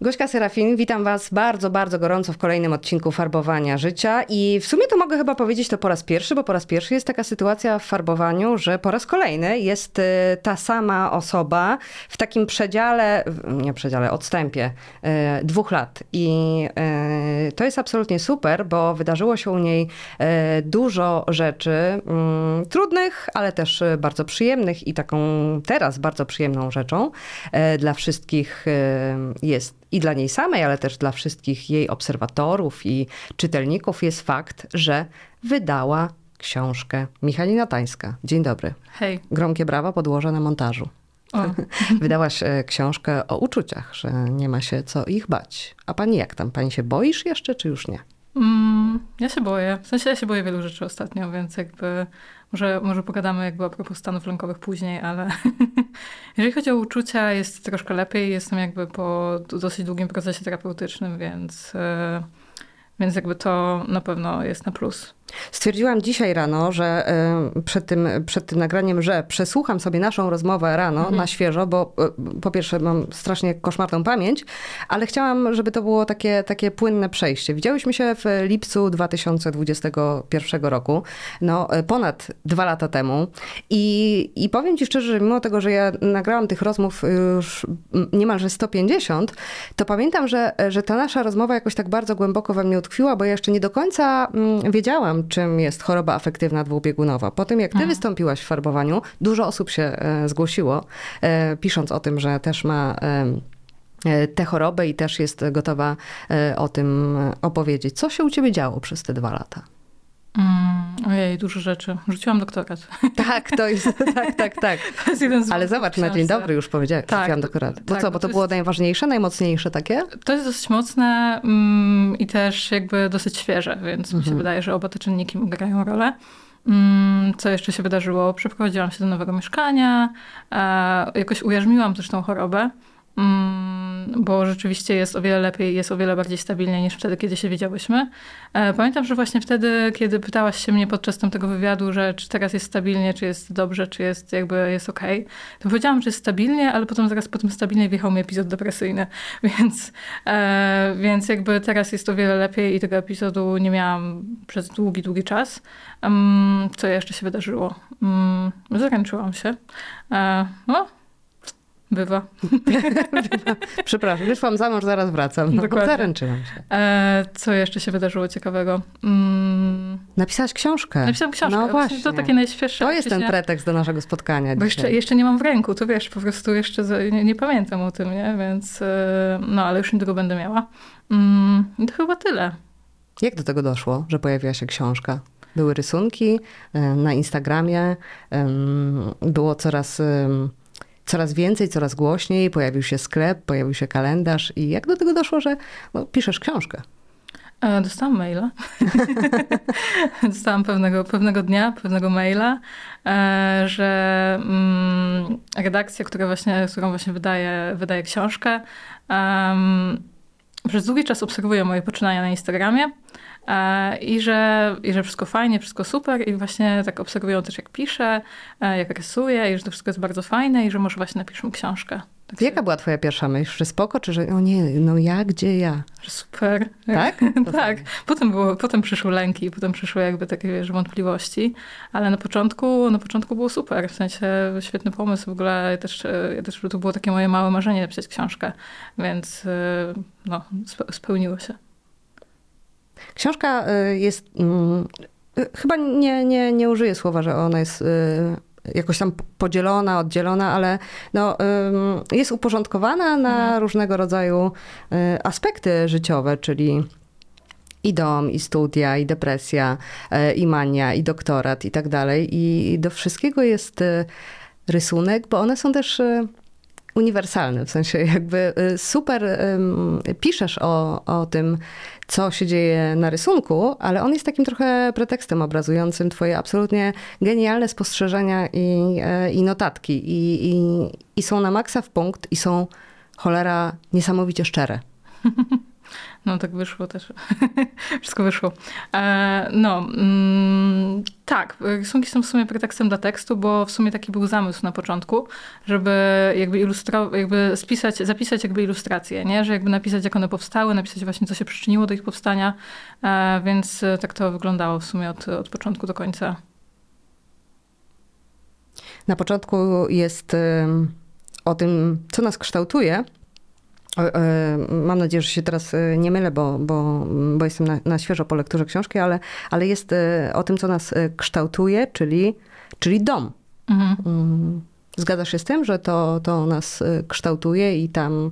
Gośka Serafin, witam Was bardzo, bardzo gorąco w kolejnym odcinku Farbowania Życia. I w sumie to mogę chyba powiedzieć to po raz pierwszy, bo po raz pierwszy jest taka sytuacja w farbowaniu, że po raz kolejny jest y, ta sama osoba w takim przedziale, nie przedziale, odstępie y, dwóch lat. I y, to jest absolutnie super, bo wydarzyło się u niej dużo rzeczy mm, trudnych, ale też bardzo przyjemnych. I taką teraz bardzo przyjemną rzeczą dla wszystkich jest i dla niej samej, ale też dla wszystkich jej obserwatorów i czytelników jest fakt, że wydała książkę Michalina Tańska. Dzień dobry. Hej. Gromkie brawa podłożę na montażu. Wydałaś e, książkę o uczuciach, że nie ma się co ich bać. A pani jak tam? Pani się boisz jeszcze, czy już nie? Mm, ja się boję. W sensie ja się boję wielu rzeczy ostatnio, więc jakby może, może pogadamy jakby a propos stanów lękowych później, ale jeżeli chodzi o uczucia, jest troszkę lepiej. Jestem jakby po dosyć długim procesie terapeutycznym, więc, e, więc jakby to na pewno jest na plus. Stwierdziłam dzisiaj rano, że przed tym, przed tym nagraniem, że przesłucham sobie naszą rozmowę rano mhm. na świeżo, bo e, po pierwsze mam strasznie koszmarną pamięć, ale chciałam, żeby to było takie, takie płynne przejście. Widziałyśmy się w lipcu 2021 roku, no e, ponad dwa lata temu i, i powiem ci szczerze, że mimo tego, że ja nagrałam tych rozmów już niemalże 150, to pamiętam, że, że ta nasza rozmowa jakoś tak bardzo głęboko we mnie utkwiła, bo ja jeszcze nie do końca mm, czym jest choroba afektywna dwubiegunowa. Po tym, jak ty mhm. wystąpiłaś w farbowaniu, dużo osób się e, zgłosiło, e, pisząc o tym, że też ma e, tę chorobę i też jest gotowa o tym opowiedzieć. Co się u ciebie działo przez te dwa lata? Mm, ojej, dużo rzeczy. Rzuciłam doktorat. Tak, to jest, tak, tak, tak. Jest Ale zobacz, na dzień dobry już powiedziałeś, tak, rzuciłam doktorat. Bo tak, co, bo to, było jest, najważniejsze, najmocniejsze takie? To jest dosyć mocne mm, i też jakby dosyć świeże, więc mhm. mi się mhm. wydaje, że oba te czynniki grają rolę. Mm, co jeszcze się wydarzyło? Przeprowadziłam się do nowego mieszkania, e, jakoś ujarzmiłam też tą chorobę. Mm, bo rzeczywiście jest o wiele lepiej, jest o wiele bardziej stabilnie niż wtedy, kiedy się widziałyśmy. E, pamiętam, że właśnie wtedy, kiedy pytałaś się mnie podczas tego wywiadu, że czy teraz jest stabilnie, czy jest dobrze, czy jest jakby jest okej, okay, to powiedziałam, że jest stabilnie, ale potem zaraz po tym stabilnie wjechał mi epizod depresyjny, więc, e, więc jakby teraz jest o wiele lepiej i tego epizodu nie miałam przez długi, długi czas. Um, co jeszcze się wydarzyło? Um, zaręczyłam się. E, no, Bywa. Bywa. Przepraszam, wyszłam za mąż, zaraz wracam. No, Dokładnie. Zaręczyłam się. E, co jeszcze się wydarzyło ciekawego? Mm. Napisałaś książkę. Napisałam książkę. No właśnie. To takie najświeższe. To jest ten pretekst do naszego spotkania Bo jeszcze, jeszcze nie mam w ręku, to wiesz, po prostu jeszcze nie, nie pamiętam o tym, nie? Więc e, no, ale już niedługo będę miała. Mm, to chyba tyle. Jak do tego doszło, że pojawiła się książka? Były rysunki e, na Instagramie, było coraz coraz więcej, coraz głośniej, pojawił się sklep, pojawił się kalendarz i jak do tego doszło, że no, piszesz książkę? E, dostałam maila. Dostałam pewnego, pewnego dnia, pewnego maila, e, że mm, redakcja, która właśnie, którą właśnie wydaje, wydaje książkę, przez długi czas obserwuje moje poczynania na Instagramie I że, I że wszystko fajnie, wszystko super i właśnie tak obserwują też jak piszę, e, jak rysuję i że to wszystko jest bardzo fajne i że może właśnie napiszmy książkę. Tak Jaka była twoja pierwsza myśl? Że spoko, czy że o nie, no ja, gdzie ja? Że super. Tak? tak. Potem, było, potem przyszły lęki, potem przyszły jakby takie wiesz, wątpliwości, ale na początku, na początku było super, w sensie świetny pomysł w ogóle. Ja też, ja też to było takie moje małe marzenie napisać książkę, więc no, spełniło się. Książka y, jest. Mm, y, chyba nie, nie, nie użyję słowa, że ona jest y, jakoś tam podzielona, oddzielona, ale no, jest uporządkowana na mhm. różnego rodzaju aspekty życiowe, czyli i dom, i studia, i depresja, i mania, i doktorat, i tak dalej. I do wszystkiego jest rysunek, bo one są też uniwersalny, w sensie jakby y, super ym, piszesz o, o tym, co się dzieje na rysunku, ale on jest takim trochę pretekstem obrazującym twoje absolutnie genialne spostrzeżenia i, e, i notatki. I, i, I są na maksa w punkt i są cholera niesamowicie szczere. No tak wyszło też. Wszystko wyszło. E, no, mm, tak, rysunki są w sumie pretekstem dla tekstu, bo w sumie taki był zamysł na początku, żeby jakby ilustro, jakby spisać, zapisać jakby ilustracje, nie? Że jakby napisać jak one powstały, napisać właśnie co się przyczyniło do ich powstania, e, więc tak to wyglądało w sumie od, od początku do końca. Na początku jest o tym, co nas kształtuje, E, mam nadzieję, że się teraz e, nie mylę, bo, bo, bo jestem na, na świeżo po lekturze książki, ale, ale jest e, o tym, co nas kształtuje, czyli, czyli dom. Mhm. Mm, zgadzasz się z tym, że to, to nas kształtuje i tam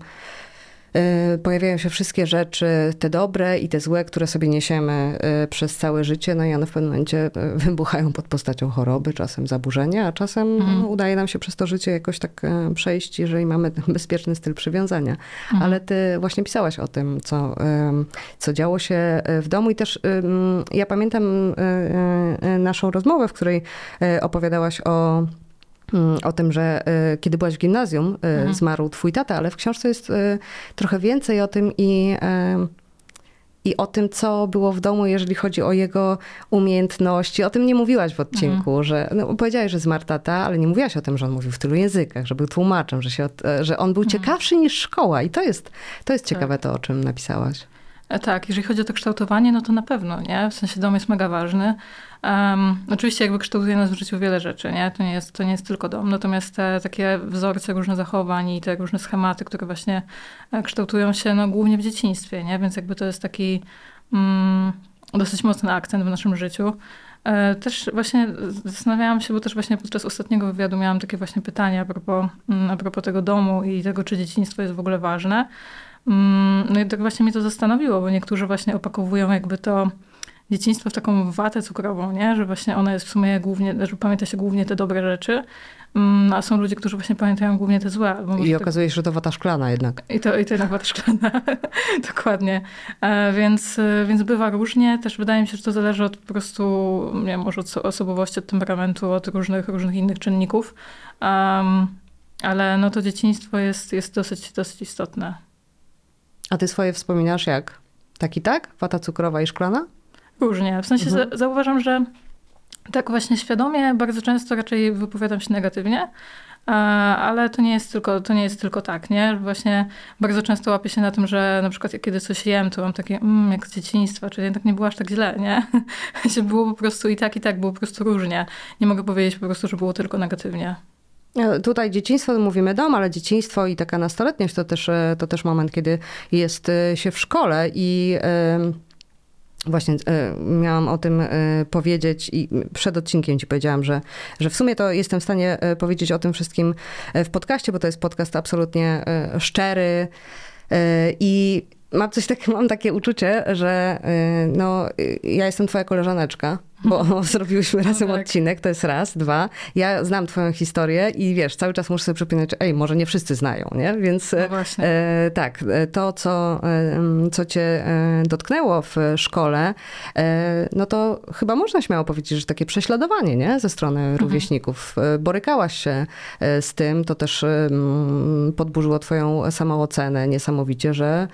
pojawiają się wszystkie rzeczy, te dobre i te złe, które sobie niesiemy y, przez całe życie, no i one w pewnym momencie y, wybuchają pod postacią choroby, czasem zaburzenia, a czasem mhm. no, udaje nam się przez to życie jakoś tak przejść, jeżeli mamy bezpieczny styl przywiązania. Mhm. Ale ty właśnie pisałaś o tym, co, co działo się w domu i też ja pamiętam naszą rozmowę, w której opowiadałaś o o tym, że y, kiedy byłaś w gimnazjum, y, mhm. zmarł twój tata, ale w książce jest y, trochę więcej o tym i, i o tym, co było w domu, jeżeli chodzi o jego umiejętności. O tym nie mówiłaś w odcinku, mhm. że no, powiedziałaś, że zmarł tata, ale nie mówiłaś o tym, że on mówił w tylu językach, że był tłumaczem, że, się, że on był mhm. ciekawszy niż szkoła. I to jest, to jest ciekawe tak. to, o czym napisałaś. E, tak, jeżeli chodzi o to kształtowanie, no to na pewno, nie? W sensie dom jest mega ważny. Um, oczywiście jakby kształtuje nas w życiu wiele rzeczy, nie? To nie jest, to nie jest tylko dom, natomiast te takie wzorce różne zachowań i te różne schematy, które właśnie e, kształtują się no, głównie w dzieciństwie, nie? Więc jakby to jest taki mm, dosyć mocny akcent w naszym życiu. E, też właśnie zastanawiałam się, bo też właśnie podczas ostatniego wywiadu miałam takie właśnie pytania a propos, mm, a propos tego domu i tego, czy dzieciństwo jest w ogóle ważne. Mm, no i tak właśnie mnie to zastanowiło, bo niektórzy właśnie opakowują jakby to dzieciństwo w taką watę cukrową, nie? że właśnie ona jest w sumie głównie, że pamięta się głównie te dobre rzeczy, mm, a są ludzie, którzy właśnie pamiętają głównie te złe. I okazuje się, że to wata szklana jednak. I to, i to jednak wata szklana, dokładnie. E, więc, e, więc bywa różnie. Też wydaje mi się, że to zależy od po prostu, nie wiem, może od osobowości, od temperamentu, od różnych, różnych innych czynników. Um, ale no to dzieciństwo jest, jest dosyć, dosyć istotne. A ty swoje wspominasz jak? Tak i tak? Wata cukrowa i szklana? Różnie. W sensie mhm. zauważam, że tak właśnie świadomie bardzo często raczej wypowiadam się negatywnie, ale to nie jest tylko, to nie jest tylko tak, nie? Właśnie bardzo często łapię się na tym, że na przykład kiedy coś jem, to mam takie mm, jak z dzieciństwa, czyli jednak nie było aż tak źle, nie? było po prostu i tak, i tak, było po prostu różnie. Nie mogę powiedzieć po prostu, że było tylko negatywnie. E, tutaj dzieciństwo, mówimy dom, ale dzieciństwo i taka nastoletność to też, e, to też moment, kiedy jest e, się w szkole i Właśnie miałam o tym powiedzieć i przed odcinkiem ci powiedziałam, że, że w sumie to jestem w stanie powiedzieć o tym wszystkim w podcaście, bo to jest podcast absolutnie szczery i mam coś takiego, mam takie uczucie, że no, ja jestem twoja koleżaneczka bo zrobiłyśmy no razem no tak. odcinek, to jest raz, dwa. Ja znam twoją historię i wiesz, cały czas muszę sobie przypominać, ej, może nie wszyscy znają, nie? Więc no e, tak, e, to, co, e, co cię e, dotknęło w szkole, e, no to chyba można śmiało powiedzieć, że takie prześladowanie, nie? Ze strony mhm. rówieśników. Borykałaś się z tym, to też podburzyło twoją samoocenę niesamowicie, że,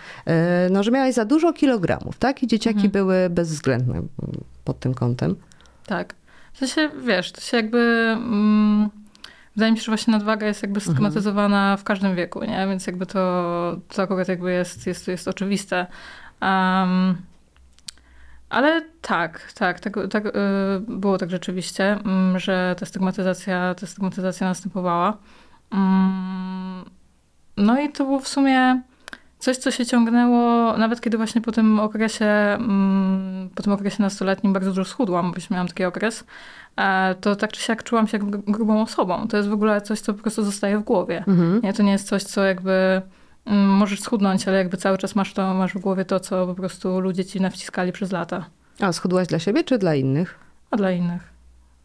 no, że miałaś za dużo kilogramów, tak? I dzieciaki mhm. były bezwzględne pod tym kątem. Tak. To się, wiesz, to się jakby... Mm, wydaje mi się, że właśnie nadwaga jest jakby stygmatyzowana mhm. w każdym wieku, nie? Więc jakby to, to akurat jakby jest, jest, jest oczywiste. Um, ale tak, tak, tak, tak y, było tak rzeczywiście, mm, że ta stygmatyzacja, ta stygmatyzacja następowała. Mm, no i to było w sumie coś, co się ciągnęło, nawet kiedy właśnie po tym okresie, mm, po tym okresie nastoletnim bardzo dużo schudłam, bo miałam taki okres, e, to tak czy siak czułam się jak grubą osobą. To jest w ogóle coś, co po prostu zostaje w głowie. Mhm. Nie, to nie jest coś, co jakby mm, możesz schudnąć, ale jakby cały czas masz to, masz w głowie to, co po prostu ludzie ci nawciskali przez lata. A schudłaś dla siebie czy dla innych? A dla innych.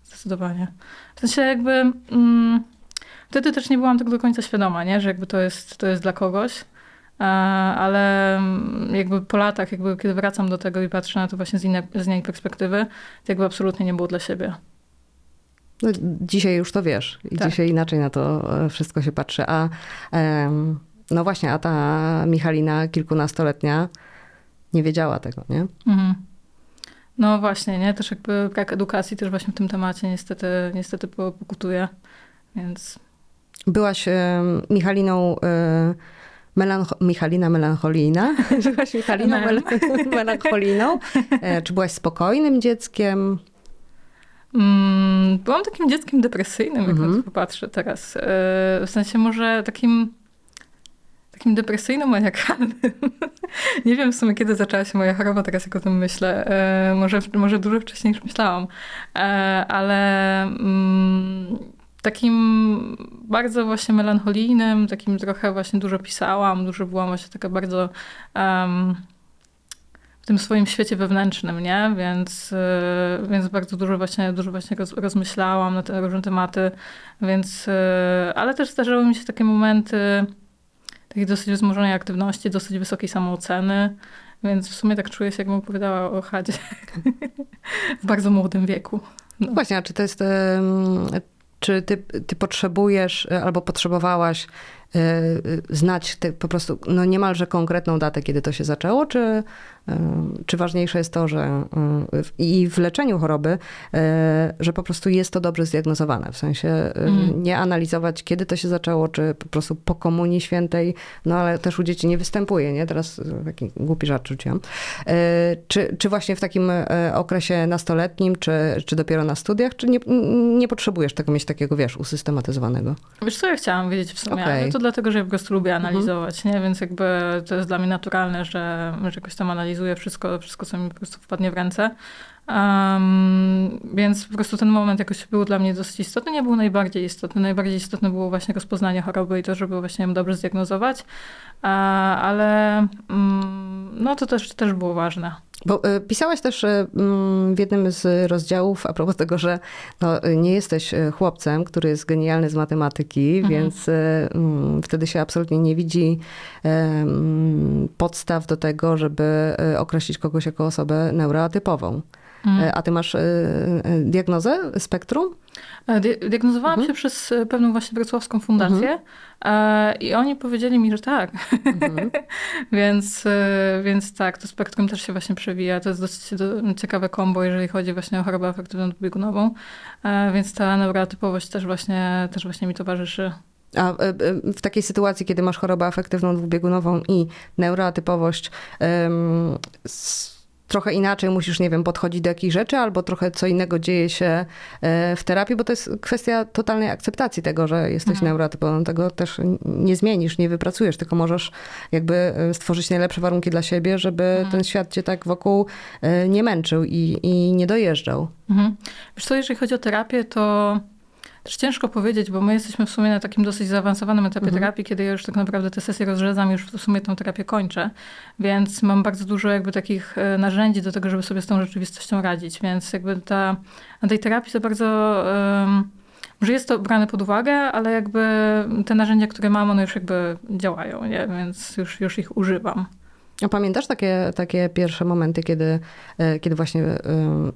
Zdecydowanie. W sensie jakby... Mm, wtedy też nie byłam tego do końca świadoma, nie? że jakby to jest, to jest dla kogoś. Ale mm, jakby po latach, jakby kiedy wracam do tego i patrzę na to właśnie z, innej, z innej perspektywy, to jakby absolutnie nie było dla siebie. No, dzisiaj już to wiesz i Tak. dzisiaj inaczej na to e, wszystko się patrzy. A no właśnie, a ta Michalina kilkunastoletnia nie wiedziała tego, nie? Mhm. No właśnie, nie? Też jakby brak edukacji też właśnie w tym temacie niestety, niestety po- pokutuje, więc Byłaś Michaliną, e, melancho- Michalina melancholijna. Byłaś Michaliną Mel. mel- melancholijną. E, Czy byłaś spokojnym dzieckiem? Mm, byłam takim dzieckiem depresyjnym, jak Mhm. na to popatrzę teraz. E, W sensie może takim takim depresyjno-maniakalnym. Nie wiem w sumie, kiedy zaczęła się moja choroba, teraz jak o tym myślę. E, Może, może dużo wcześniej niż myślałam. E, Ale mm, takim bardzo właśnie melancholijnym, takim trochę właśnie dużo pisałam, dużo byłam właśnie taka bardzo... em, w tym swoim świecie wewnętrznym, nie? Więc, y, więc bardzo dużo właśnie, dużo właśnie roz, rozmyślałam na te różne tematy, więc, y, ale też zdarzały mi się takie momenty takiej dosyć wzmożonej aktywności, dosyć wysokiej samooceny, więc w sumie tak czuję się, jakbym opowiadała o chadzie w bardzo młodym wieku. No. Właśnie, a czy to jest... Czy ty, ty potrzebujesz e, albo potrzebowałaś znać te, po prostu no niemalże konkretną datę, kiedy to się zaczęło, czy, e, czy ważniejsze jest to, że i w leczeniu choroby, że po prostu jest to dobrze zdiagnozowane? W sensie Mm. nie analizować, kiedy to się zaczęło, czy po prostu po Komunii Świętej, no ale też u dzieci nie występuje, nie? Teraz taki głupi żart rzuciłam. Czy, czy właśnie w takim okresie nastoletnim, czy, czy dopiero na studiach, czy nie, nie potrzebujesz tego mieć takiego, wiesz, usystematyzowanego? Wiesz co, ja chciałam wiedzieć w sumie, ale to dlatego, że ja po prostu lubię analizować, nie? Więc jakby to jest dla mnie naturalne, że, że jakoś tam analizuję wszystko, wszystko, co mi po prostu wpadnie w ręce. Um, więc po prostu ten moment jakoś był dla mnie dosyć istotny. Nie był najbardziej istotny. Najbardziej istotne było właśnie rozpoznanie choroby i to, żeby właśnie ją dobrze zdiagnozować. A, ale mm, no to też, też było ważne. Bo e, pisałaś też e, mm, w jednym z rozdziałów a propos tego, że no, nie jesteś e, chłopcem, który jest genialny z matematyki, Mhm. więc mm, wtedy się absolutnie nie widzi mm, podstaw do tego, żeby określić kogoś jako osobę neuroatypową. E, A ty masz diagnozę spektrum? E, di- Diagnozowałam Mhm. się przez e, pewną właśnie wrocławską fundację e, i oni powiedzieli mi, że tak. Mhm. więc, więc tak, to spektrum też się właśnie przewija. To jest dosyć do, ciekawe kombo, jeżeli chodzi właśnie o chorobę afektywną dwubiegunową. E, więc ta neurotypowość też właśnie, też właśnie mi towarzyszy. A w takiej sytuacji, kiedy masz chorobę afektywną dwubiegunową i neuroatypowość, em, s- trochę inaczej musisz, nie wiem, podchodzić do jakichś rzeczy, albo trochę co innego dzieje się e, w terapii, bo to jest kwestia totalnej akceptacji tego, że jesteś Mhm. neuroatypową. Tego też nie zmienisz, nie wypracujesz, tylko możesz jakby e, stworzyć najlepsze warunki dla siebie, żeby Mhm. ten świat cię tak wokół e, nie męczył i, i nie dojeżdżał. Mhm. Wiesz co, jeżeli chodzi o terapię, to też ciężko powiedzieć, bo my jesteśmy w sumie na takim dosyć zaawansowanym etapie Mhm. terapii, kiedy ja już tak naprawdę te sesje rozrzedzam, już w sumie tą terapię kończę, więc mam bardzo dużo jakby takich e, narzędzi do tego, żeby sobie z tą rzeczywistością radzić, więc jakby ta, na tej terapii za bardzo... em, może jest to brane pod uwagę, ale jakby te narzędzia, które mam, one już jakby działają, nie? więc już, już ich używam. A pamiętasz takie, takie pierwsze momenty, kiedy, e, kiedy właśnie, e,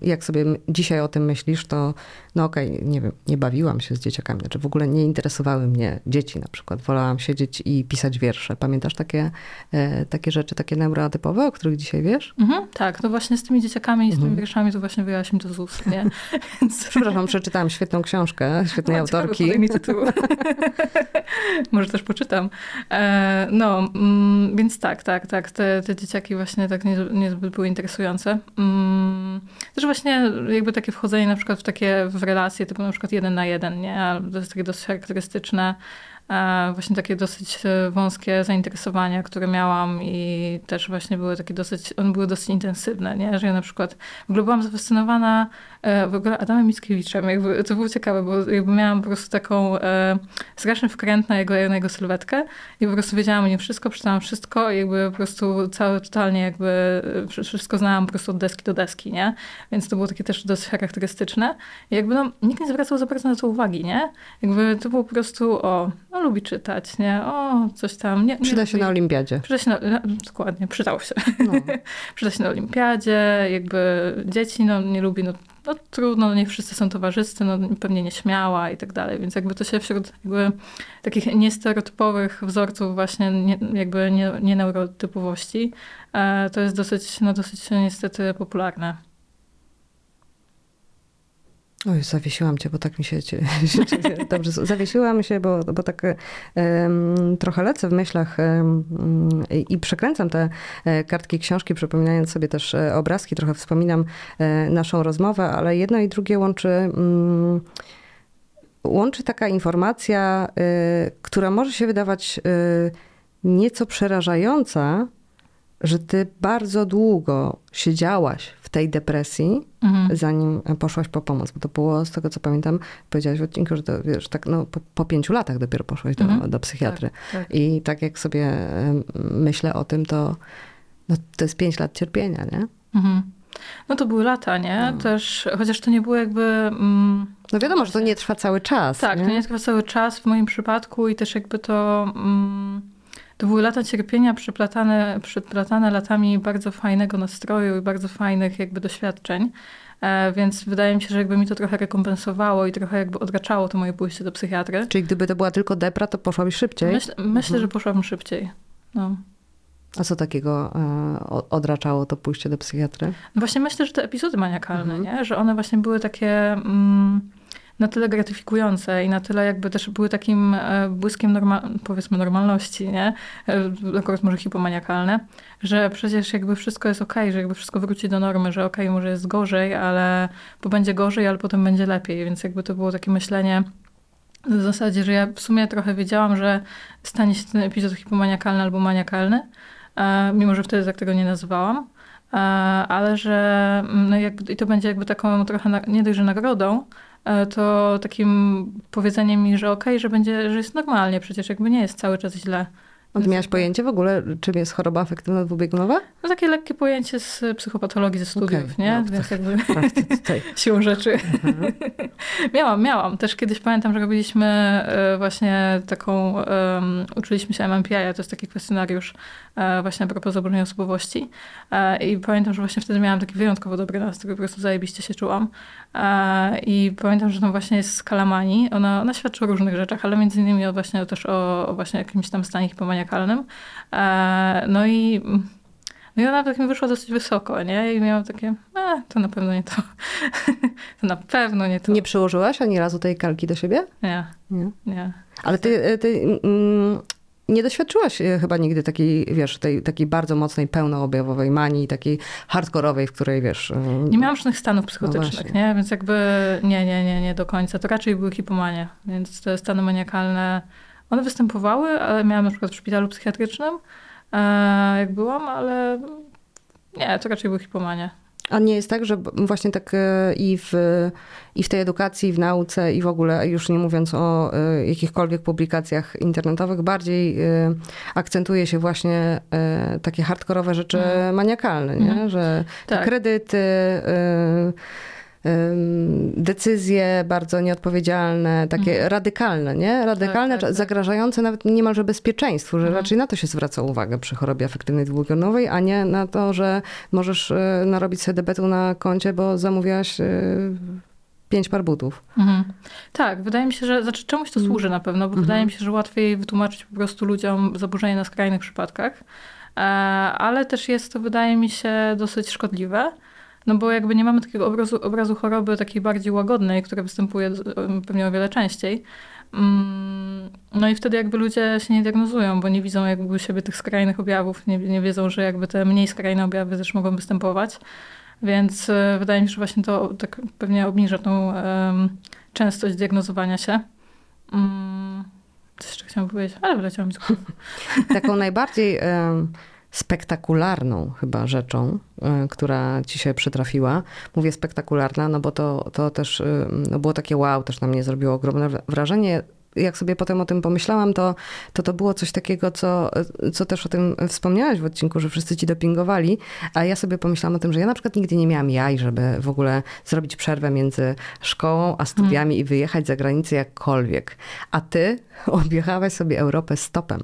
jak sobie dzisiaj o tym myślisz, to no okej, nie wiem, nie bawiłam się z dzieciakami, znaczy w ogóle nie interesowały mnie dzieci na przykład. Wolałam siedzieć i pisać wiersze. Pamiętasz takie, e, takie rzeczy, takie neurotypowe, o których dzisiaj wiesz? Mhm, tak, to właśnie z tymi dzieciakami i z tymi Mhm. wierszami to właśnie wyjęłaś mi to z ust, nie? Przepraszam, przeczytałam świetną książkę, świetnej O, ciekawe, autorki. mi tytuł. Może też poczytam. E, no, mm, więc tak, tak, tak. Te, te dzieciaki właśnie tak nie- niezbyt były interesujące. Mm, też właśnie jakby takie wchodzenie na przykład w takie w relacje typu na przykład jeden na jeden, nie? To jest takie dosyć charakterystyczne. e, właśnie takie dosyć e, wąskie zainteresowania, które miałam i też właśnie były takie dosyć, one były dosyć intensywne, nie? że ja na przykład w ogóle byłam zafascynowana w ogóle Adamem Mickiewiczem, jakby, to było ciekawe, bo jakby miałam po prostu taką e, straszny wkręt na jego, na jego sylwetkę i po prostu wiedziałam o nim wszystko, przeczytałam wszystko i jakby po prostu całe, totalnie jakby e, wszystko znałam po prostu od deski do deski, nie? Więc to było takie też dosyć charakterystyczne. I jakby no, nikt nie zwracał za bardzo na to uwagi, nie? Jakby to było po prostu, o, no lubi czytać, nie? O, coś tam. Nie, nie Przyda się lubi- na olimpiadzie. Przyda się na, na, dokładnie, przydał się. No. Przyda się na olimpiadzie, jakby dzieci no, nie lubi, no, no trudno, no, nie wszyscy są towarzyscy, no pewnie nieśmiała i tak dalej, więc jakby to się wśród jakby takich niestereotypowych wzorców właśnie nie, jakby nie, nie neurotypowości, e, to jest dosyć, no dosyć niestety popularne. Oj, zawiesiłam cię, bo tak mi się... Dobrze, zawiesiłam się, bo, bo tak em, trochę lecę w myślach em, i przekręcam te e, kartki książki, przypominając sobie też e, obrazki, trochę wspominam e, naszą rozmowę, ale jedno i drugie łączy... mm, Łączy taka informacja, która może się wydawać nieco przerażająca, że ty bardzo długo siedziałaś w tej depresji, Mhm. zanim poszłaś po pomoc. Bo to było, z tego co pamiętam, powiedziałaś w odcinku, że to, wiesz, tak no, po, po pięciu latach dopiero poszłaś do, Mhm. do psychiatry. Tak, tak. I tak jak sobie myślę o tym, to, no, to jest pięć lat cierpienia, nie? Mhm. No to były lata, nie? No. Też, chociaż to nie było jakby... Mm, No wiadomo, że to nie trwa cały czas. Tak, nie? to nie trwa cały czas w moim przypadku i też jakby to... Mm, to były lata cierpienia przeplatane, przeplatane latami bardzo fajnego nastroju i bardzo fajnych jakby doświadczeń. E, więc wydaje mi się, że jakby mi to trochę rekompensowało i trochę jakby odraczało to moje pójście do psychiatry. Czyli gdyby to była tylko depra, to poszłabyś szybciej. Myśl, myślę, że poszłabym szybciej. No. A co takiego e, odraczało to pójście do psychiatry? No Właśnie myślę, że te epizody maniakalne, Mhm. nie? że one właśnie były takie mm, na tyle gratyfikujące i na tyle jakby też były takim e, błyskiem norma- powiedzmy normalności, nie? E, akurat może hipomaniakalne, że przecież jakby wszystko jest okej, że jakby wszystko wróci do normy, że okej, może jest gorzej, ale bo będzie gorzej, ale potem będzie lepiej, więc jakby to było takie myślenie w zasadzie, że ja w sumie trochę wiedziałam, że stanie się ten epizod hipomaniakalny albo maniakalny, e, mimo że wtedy tak tego nie nazywałam. Ale że mm, no jakby, i to będzie jakby taką trochę, na, nie dość, że nagrodą, to takim powiedzeniem mi, że okej, że będzie, że jest normalnie, przecież jakby nie jest cały czas źle. A ty miałaś pojęcie w ogóle, czym jest choroba afektywna dwubiegunowa? No takie lekkie pojęcie z psychopatologii ze studiów, Okej, nie? no, Więc jakby Sprawdźcie tutaj. siłą rzeczy. Mhm. miałam, miałam. Też kiedyś pamiętam, że robiliśmy e, właśnie taką, um, uczyliśmy się MMPI, to jest taki kwestionariusz e, właśnie a propos zaburzenia osobowości. E, I pamiętam, że właśnie wtedy miałam taki wyjątkowo dobry nastrój, po prostu zajebiście się czułam. E, I pamiętam, że to właśnie jest skala manii. Ona, ona świadczy o różnych rzeczach, ale między innymi o właśnie też o, o właśnie jakimś tam stanie hipomaniakalnym. E, no i no i ona tak mi wyszła dosyć wysoko, nie? I miałam takie, e, to na pewno nie to. to na pewno nie to. Nie przyłożyłaś ani razu tej kalki do siebie? Nie, Nie. nie. Ale ty, ty mm, nie doświadczyłaś e, chyba nigdy takiej, wiesz, tej takiej bardzo mocnej, pełnoobjawowej manii, takiej hardkorowej, w której, wiesz... Nie miałam żadnych stanów psychotycznych, właśnie. nie? Więc jakby nie, nie, nie, nie do końca. To raczej były hipomanie. Więc te stany maniakalne, one występowały, ale miałam na przykład w szpitalu psychiatrycznym, e, jak byłam, ale nie, to raczej były hipomanie. A nie jest tak, że właśnie tak e, i w, i w tej edukacji, i w nauce, i w ogóle, już nie mówiąc o e, jakichkolwiek publikacjach internetowych, bardziej e, akcentuje się właśnie takie hardkorowe rzeczy Mhm. maniakalne, nie? Mhm. że Tak. kredyty, em, decyzje bardzo nieodpowiedzialne, takie radykalne, nie? Radykalne, tak, tak. zagrażające nawet niemalże bezpieczeństwu, że Mhm. raczej na to się zwraca uwagę przy chorobie afektywnej dwubiegunowej, a nie na to, że możesz e, narobić sobie debetu na koncie, bo zamówiłaś e, pięć par butów. Mhm. Tak, wydaje mi się, że znaczy czemuś to Mhm. służy na pewno, bo Mhm. wydaje mi się, że łatwiej wytłumaczyć po prostu ludziom zaburzenie na skrajnych przypadkach, e, ale też jest to, wydaje mi się, dosyć szkodliwe. No bo jakby nie mamy takiego obrazu, obrazu choroby takiej bardziej łagodnej, która występuje pewnie o wiele częściej. Mm, No i wtedy jakby ludzie się nie diagnozują, bo nie widzą jakby u siebie tych skrajnych objawów, nie, nie wiedzą, że jakby te mniej skrajne objawy też mogą występować. Więc e, wydaje mi się, że właśnie to tak pewnie obniża tą em, częstość diagnozowania się. Mm, Coś jeszcze chciałam powiedzieć, ale wyleciało mi z. Taką najbardziej em, spektakularną chyba rzeczą, e, która ci się przytrafiła. Mówię spektakularna, no bo to, to też e, no było takie wow, też na mnie zrobiło ogromne wrażenie. Jak sobie potem o tym pomyślałam, to to, to było coś takiego, co, co też o tym wspomniałaś w odcinku, że wszyscy ci dopingowali, a ja sobie pomyślałam o tym, że ja na przykład nigdy nie miałam jaj, żeby w ogóle zrobić przerwę między szkołą a studiami i wyjechać za granicę jakkolwiek. A ty objechałaś sobie Europę stopem.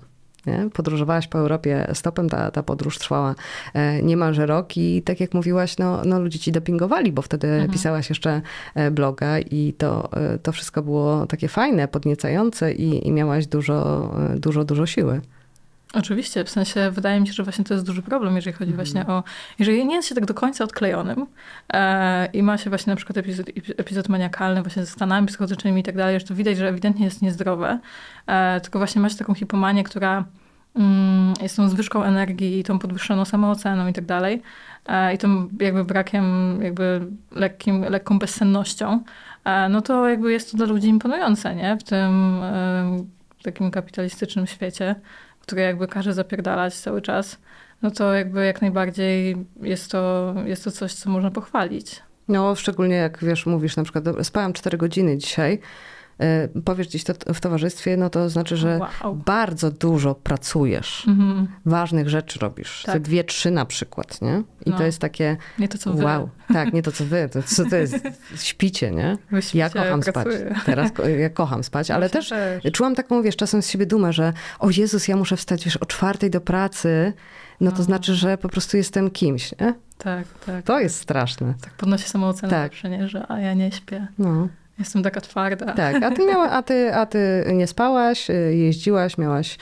Nie? Podróżowałaś po Europie stopem, ta, ta podróż trwała e, niemalże rok i tak jak mówiłaś, no, no ludzie ci dopingowali, bo wtedy pisałaś jeszcze e, bloga i to, e, to wszystko było takie fajne, podniecające i, i miałaś dużo, dużo, dużo siły. Oczywiście, w sensie wydaje mi się, że właśnie to jest duży problem, jeżeli chodzi właśnie o, jeżeli nie jest się tak do końca odklejonym e, i ma się właśnie na przykład epizod, epizod maniakalny właśnie ze stanami psychotycznymi i tak dalej, że to widać, że ewidentnie jest niezdrowe, e, tylko właśnie ma się taką hipomanię, która mm, jest tą zwyżką energii i tą podwyższoną samooceną i tak dalej e, i tą jakby brakiem, jakby lekkim, lekką bezsennością, e, no to jakby jest to dla ludzi imponujące, nie? W tym e, takim kapitalistycznym świecie które jakby każe zapierdalać cały czas, no to jakby jak najbardziej jest to, jest to coś, co można pochwalić. No, szczególnie jak wiesz, mówisz na przykład, spałam 4 godziny dzisiaj, powiesz gdzieś to w towarzystwie, no to znaczy, że Wow. bardzo dużo pracujesz, Mhm. ważnych rzeczy robisz. Tak. Te dwie, trzy na przykład, nie? I No. to jest takie, Nie to, co wy. wow. Tak, nie to co wy, to co to jest? Śpicie, nie? Wy śpicie, Ja kocham pracuję. spać. Teraz ko- ja kocham spać, ale Właśnie też czułam taką, wiesz, czasem z siebie dumę, że o Jezus, ja muszę wstać, wiesz, o czwartej do pracy, no to No. znaczy, że po prostu jestem kimś, nie? Tak, tak. To jest straszne. Tak podnosi samoocenę Tak. zawsze, nie? Że a ja nie śpię. No. Jestem taka twarda. Tak, a ty, miała, a, ty, a ty nie spałaś, y, jeździłaś, miałaś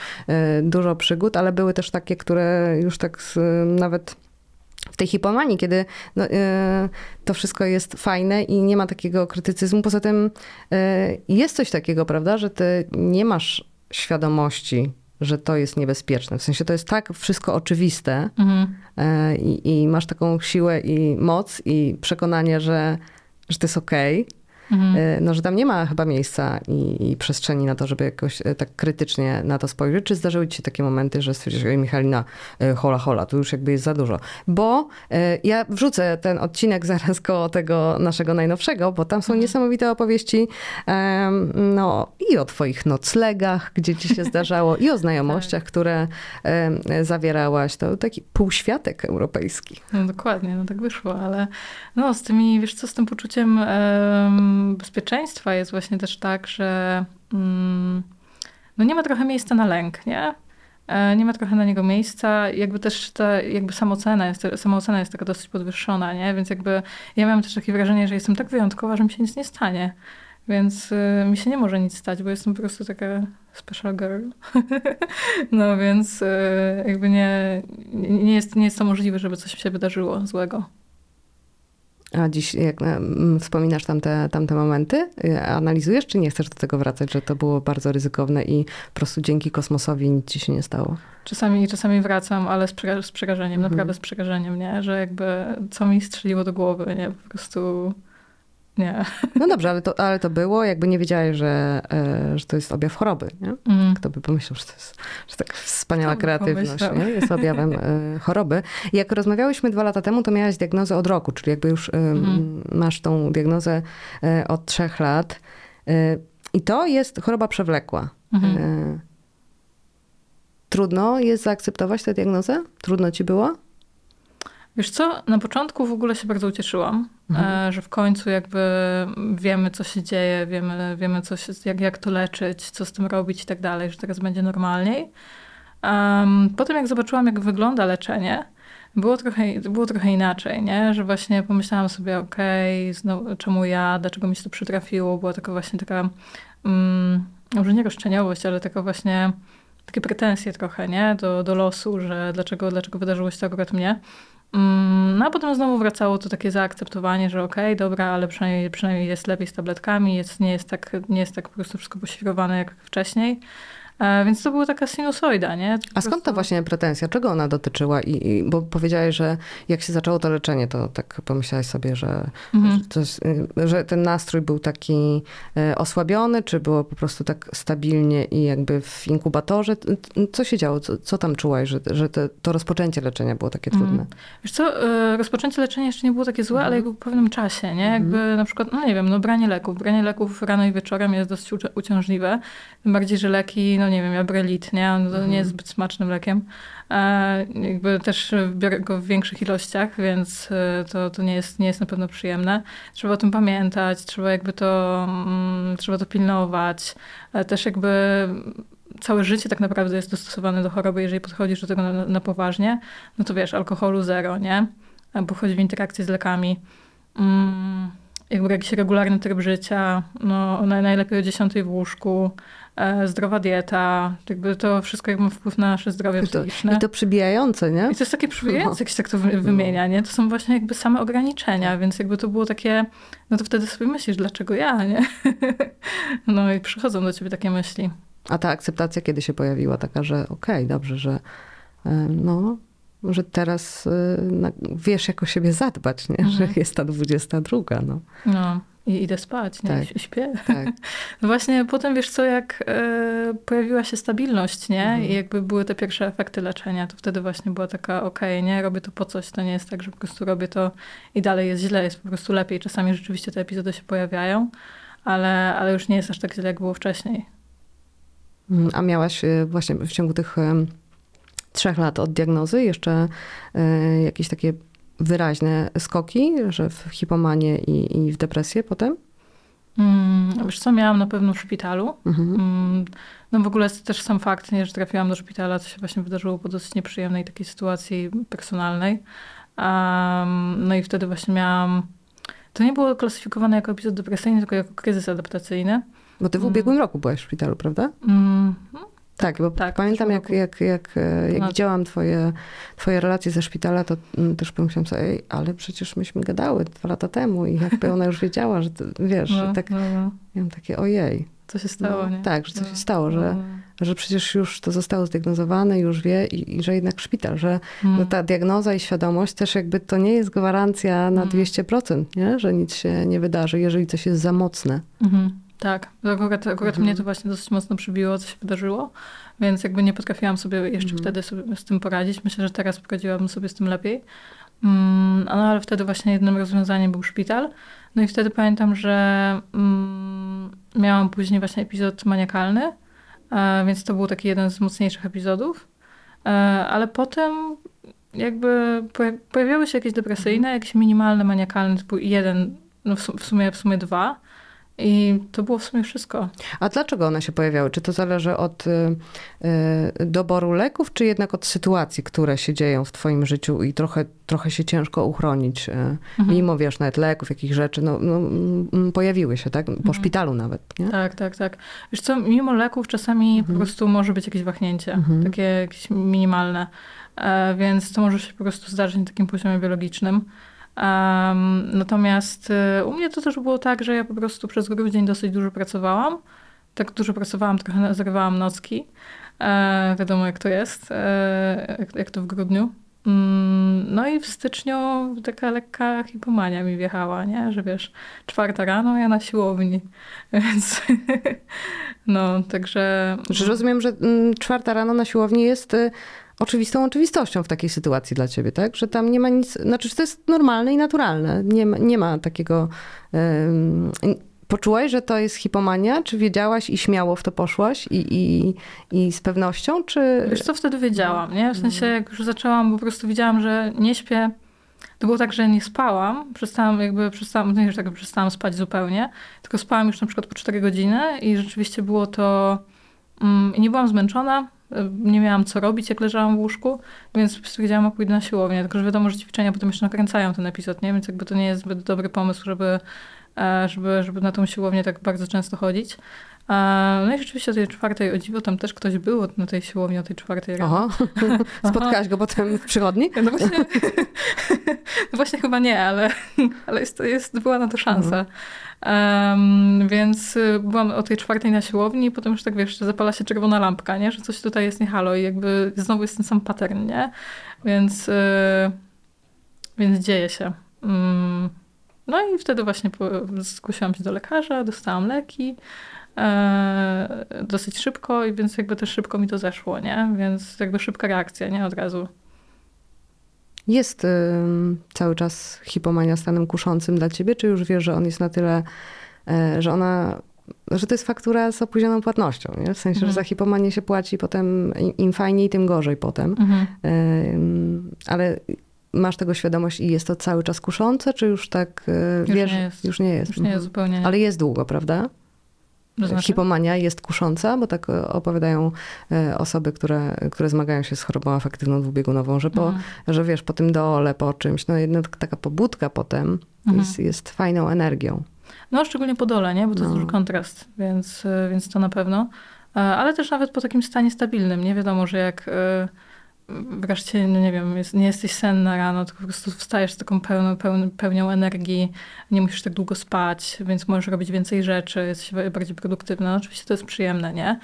y, dużo przygód, ale były też takie, które już tak z, nawet w tej hipomanii, kiedy no, y, to wszystko jest fajne i nie ma takiego krytycyzmu. Poza tym jest coś takiego, prawda, że ty nie masz świadomości, że to jest niebezpieczne. W sensie to jest tak wszystko oczywiste Mhm. i, i masz taką siłę i moc i przekonanie, że, że to jest okej, Mhm. E, no, że tam nie ma chyba miejsca i, i przestrzeni na to, żeby jakoś e, tak krytycznie na to spojrzeć. Czy zdarzyły ci się takie momenty, że stwierdzisz, oj Michalina, e, hola, hola, tu już jakby jest za dużo. Bo e, ja wrzucę ten odcinek zaraz koło tego naszego najnowszego, bo tam są niesamowite opowieści no i o twoich noclegach, gdzie ci się zdarzało, i o znajomościach, które em, zawierałaś. To taki półświatek europejski. No dokładnie, no tak wyszło, ale no z tymi, wiesz co, z tym poczuciem em, bezpieczeństwa jest właśnie też tak, że mm, no nie ma trochę miejsca na lęk, nie? E, Nie ma trochę na niego miejsca, jakby też ta jakby samoocena jest, samoocena jest taka dosyć podwyższona, nie? Więc jakby ja miałam też takie wrażenie, że jestem tak wyjątkowa, że mi się nic nie stanie. Więc y, mi się nie może nic stać, bo jestem po prostu taka special girl. no więc y, jakby nie, nie, jest, nie jest to możliwe, żeby coś się wydarzyło złego. A dziś, jak wspominasz tamte, tamte momenty, y, analizujesz, czy nie chcesz do tego wracać, że to było bardzo ryzykowne i po prostu dzięki kosmosowi nic ci się nie stało? Czasami, czasami wracam, ale z, przera- z przerażeniem, naprawdę z przerażeniem, nie? Że jakby co mi strzeliło do głowy, nie? Po prostu nie. No dobrze, ale to, ale to było, jakby nie wiedziałeś, że, e, że to jest objaw choroby, nie? Mm. Kto by pomyślał, że to jest że tak wspaniała kreatywność pomyślał? nie? jest objawem e, choroby. Jak rozmawiałyśmy dwa lata temu, to miałaś diagnozę od roku, czyli jakby już Mhm. masz tą diagnozę e, od trzech lat. I to jest choroba przewlekła. Mhm. Trudno jest zaakceptować tę diagnozę? Trudno ci było? Wiesz co, na początku w ogóle się bardzo ucieszyłam, e, że w końcu jakby wiemy, co się dzieje, wiemy, wiemy co się, jak, jak to leczyć, co z tym robić i tak dalej, że teraz będzie normalniej. Em, potem jak zobaczyłam, jak wygląda leczenie, było trochę, było trochę inaczej, nie? Że właśnie pomyślałam sobie, okej, znowu czemu ja, dlaczego mi się to przytrafiło, była taka właśnie taka, mm, może nie roszczeniowość, ale taka właśnie takie pretensje trochę, nie? Do, do losu, że dlaczego, dlaczego wydarzyło się to akurat mnie. Mm, No a potem znowu wracało to takie zaakceptowanie, że okej, dobra, ale przynajmniej, przynajmniej jest lepiej z tabletkami, jest, nie, jest tak, nie jest tak po prostu wszystko poświrowane jak wcześniej. E, więc to była taka sinusoida, nie? A skąd ta właśnie pretensja? Czego ona dotyczyła? I, i, bo powiedziałeś, że jak się zaczęło to leczenie, to tak pomyślałaś sobie, że, Mhm. że, jest, y, że ten nastrój był taki y, osłabiony, czy było po prostu tak stabilnie i jakby w inkubatorze? Co się działo? Co, co tam czułaś, że, że te, to rozpoczęcie leczenia było takie trudne? Mhm. Wiesz co, e, rozpoczęcie leczenia jeszcze nie było takie złe, ale jakby po pewnym czasie, nie? Jakby na przykład, no nie wiem, no branie leków. Branie leków rano i wieczorem jest dosyć uci- uciążliwe. Tym bardziej, że leki, no nie wiem, Abrelit, nie? On to nie jest zbyt smacznym lekiem. E, jakby też biorę go w większych ilościach, więc e, to, to nie, jest, nie jest na pewno przyjemne. Trzeba o tym pamiętać, trzeba jakby to, mm, trzeba to pilnować. E, też jakby całe życie tak naprawdę jest dostosowane do choroby, jeżeli podchodzisz do tego na, na poważnie, no to wiesz, alkoholu zero, nie? Albo wchodzi w interakcję z lekami. Mm, jakby jakiś regularny tryb życia, no naj- najlepiej o 10 w łóżku, zdrowa dieta, jakby to wszystko jakby ma wpływ na nasze zdrowie I to, psychiczne. I to przybijające, nie? I to jest takie przywijające, jak się tak to wy- wymienia, nie? To są właśnie jakby same ograniczenia, więc jakby to było takie, no to wtedy sobie myślisz, dlaczego ja, nie? No i przychodzą do ciebie takie myśli. A ta akceptacja kiedy się pojawiła? Taka, że okej, dobrze, że y, no, że teraz na- wiesz, jak o siebie zadbać, nie? Że jest ta 22, no. No i idę spać, nie? Tak. I śpię. Tak. No Właśnie potem, wiesz co, jak e, pojawiła się stabilność, nie? I jakby były te pierwsze efekty leczenia, to wtedy właśnie była taka, okej, nie? Robię to po coś, to nie jest tak, że po prostu robię to i dalej jest źle, jest po prostu lepiej. Czasami rzeczywiście te epizody się pojawiają, ale, ale już nie jest aż tak źle, jak było wcześniej. Mm, A miałaś y, właśnie w ciągu tych trzech lat od diagnozy jeszcze y, jakieś takie wyraźne skoki, że w hipomanię i, i w depresję potem? Mm, wiesz co, miałam na pewno w szpitalu. Mhm. Mm, No w ogóle też sam fakt, nie, że trafiłam do szpitala, co się właśnie wydarzyło po dosyć nieprzyjemnej takiej sytuacji personalnej. Um, no i wtedy właśnie miałam... To nie było klasyfikowane jako epizod depresyjny, tylko jako kryzys adaptacyjny. Bo ty w ubiegłym roku byłaś w szpitalu, prawda? Mm, Tak, bo tak, pamiętam, jak, jak, jak, e, jak No. widziałam twoje, twoje relacje ze szpitala, to mm, też pomyślałam sobie, ej, ale przecież myśmy gadały dwa lata temu i jakby ona już wiedziała, że to, wiesz, no, tak, no, no. ja mam takie ojej, Co się stało, No, nie? tak, że co się No, stało, że- no. że przecież już to zostało zdiagnozowane, już wie i, i że jednak szpital, że Mm. ta diagnoza i świadomość też jakby to nie jest gwarancja na Mm. 200%, nie? że nic się nie wydarzy, jeżeli coś jest za mocne. Mhm, tak, akurat, akurat Mhm. mnie to właśnie dosyć mocno przybiło, co się wydarzyło, więc jakby nie potrafiłam sobie jeszcze Mhm. wtedy sobie z tym poradzić. Myślę, że teraz poradziłabym sobie z tym lepiej. Mm, no ale wtedy właśnie jednym rozwiązaniem był szpital. No i wtedy pamiętam, że mm, miałam później właśnie epizod maniakalny, e, więc to był taki jeden z mocniejszych epizodów. E, ale potem jakby poja- pojawiały się jakieś depresyjne, jakieś minimalne maniakalne, typu jeden, no w, w sumie w sumie dwa. I to było w sumie wszystko. A dlaczego one się pojawiały? Czy to zależy od y, y, doboru leków, czy jednak od sytuacji, które się dzieją w twoim życiu i trochę, trochę się ciężko uchronić, y, Mhm. mimo wiesz, nawet leków, jakichś rzeczy, no, no mm, pojawiły się, tak? Po szpitalu nawet, nie? Tak, tak, tak. Wiesz co, mimo leków czasami Mhm. po prostu może być jakieś wahnięcie, takie jakieś minimalne, e, więc to może się po prostu zdarzyć na takim poziomie biologicznym. Em, natomiast e, u mnie to też było tak, że ja po prostu przez grudzień dosyć dużo pracowałam. Tak dużo pracowałam, trochę zrywałam nocki. E, wiadomo jak to jest, e, jak, jak to w grudniu. Mm, No i w styczniu taka lekka hipomania mi wjechała, nie? Że wiesz, czwarta rano, ja na siłowni. Więc no, także... Że rozumiem, że mm, czwarta rano na siłowni jest y, oczywistą oczywistością w takiej sytuacji dla ciebie, tak? Że tam nie ma nic, znaczy, to jest normalne i naturalne. Nie ma, nie ma takiego... Poczułaś, że to jest hipomania? Czy wiedziałaś i śmiało w to poszłaś i, i, i z pewnością, czy... Wiesz co, wtedy wiedziałam, nie? W sensie, jak już zaczęłam, po prostu widziałam, że nie śpię. To było tak, że nie spałam. Przestałam jakby, przestałam, nie, że tak przestałam spać zupełnie, tylko spałam już na przykład po 4 godziny i rzeczywiście było to... Mm, nie byłam zmęczona, nie miałam co robić, jak leżałam w łóżku, więc stwierdziłam, że pójdę na siłownię. Tylko, że wiadomo, że ćwiczenia potem jeszcze nakręcają ten epizod, nie? Więc jakby to nie jest zbyt dobry pomysł, żeby e, żeby, żeby na tą siłownię tak bardzo często chodzić. E, No i rzeczywiście o tej czwartej, o dziwo, tam też ktoś był na tej siłowni o tej czwartej rano. Spotkałaś go potem w przychodni? No właśnie, no właśnie chyba nie, ale, ale jest, jest, była na to szansa. Em, więc y, byłam o tej czwartej na siłowni i potem już tak wiesz, zapala się czerwona lampka, nie? że coś tutaj jest nie halo i jakby znowu jest ten sam pattern, nie? Więc, y, więc dzieje się. Mm. No i wtedy właśnie zgłosiłam się do lekarza, dostałam leki e, dosyć szybko i więc jakby też szybko mi to zeszło, nie? Więc jakby szybka reakcja, nie? Od razu. Jest ym, cały czas hipomania stanem kuszącym dla ciebie, czy już wiesz, że on jest na tyle, e, że ona, że to jest faktura z opóźnioną płatnością, nie? W sensie, Mhm. że za hipomanię się płaci potem, im, fajniej, tym gorzej potem. Mhm. Ym, ale masz tego świadomość i jest to cały czas kuszące, czy już tak Już wiesz? nie jest. Już nie jest. Już nie jest Mhm. zupełnie. nie. Ale jest długo, prawda? To znaczy? Hipomania jest kusząca, bo tak e, opowiadają e, osoby, które, które zmagają się z chorobą afektywną dwubiegunową, że, po, Mhm. że wiesz, po tym dole, po czymś, no jednak taka pobudka potem Mhm. jest, jest fajną energią. No, szczególnie po dole, nie? Bo to jest No. duży kontrast, więc, y, więc to na pewno. E, Ale też nawet po takim stanie stabilnym, nie wiadomo, że jak wreszcie, no nie wiem, jest, nie jesteś senna rano, tylko po prostu wstajesz z taką pełną, pełną, pełnią energii, nie musisz tak długo spać, więc możesz robić więcej rzeczy, jesteś bardziej produktywna. No, oczywiście to jest przyjemne, nie?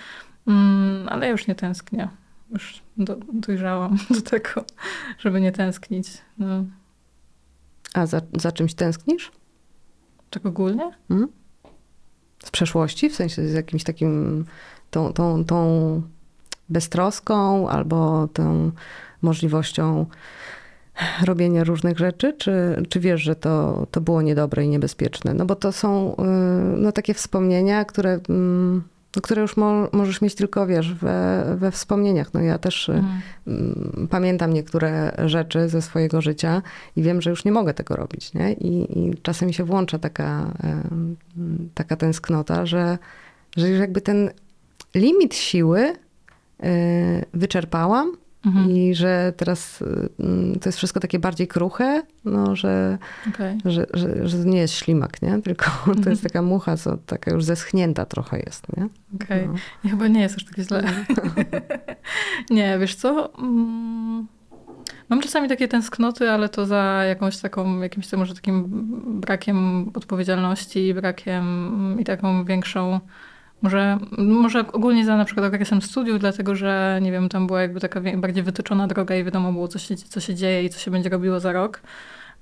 Mm, ale ja już nie tęsknię. Już do, dojrzałam do tego, żeby nie tęsknić. No, A za, za czymś tęsknisz? tak ogólnie? Z przeszłości? W sensie z jakimś takim, tą, tą, tą beztroską albo tą możliwością robienia różnych rzeczy? Czy, czy wiesz, że to, to było niedobre i niebezpieczne? No bo to są y, no, takie wspomnienia, które, mm, no, które już mo, możesz mieć tylko, wiesz, we, we wspomnieniach. No ja też y, Mhm. mm, pamiętam niektóre rzeczy ze swojego życia i wiem, że już nie mogę tego robić, nie? I, i czasem mi się włącza taka, taka tęsknota, że, że już jakby ten limit siły wyczerpałam Mhm. i że teraz y, mm, to jest wszystko takie bardziej kruche, no, że, Okej. że, że, że nie jest ślimak, nie? Tylko to Mhm. jest taka mucha, co taka już zeschnięta trochę jest, nie? Okej. No. Nie, chyba nie jest aż tak źle. nie, wiesz co? Mm, Mam czasami takie tęsknoty, ale to za jakąś taką, jakimś może takim brakiem odpowiedzialności, brakiem mm, i taką większą, może, może ogólnie za na przykład okresem studiów, dlatego że, nie wiem, tam była jakby taka bardziej wytyczona droga i wiadomo było, co się, co się dzieje i co się będzie robiło za rok.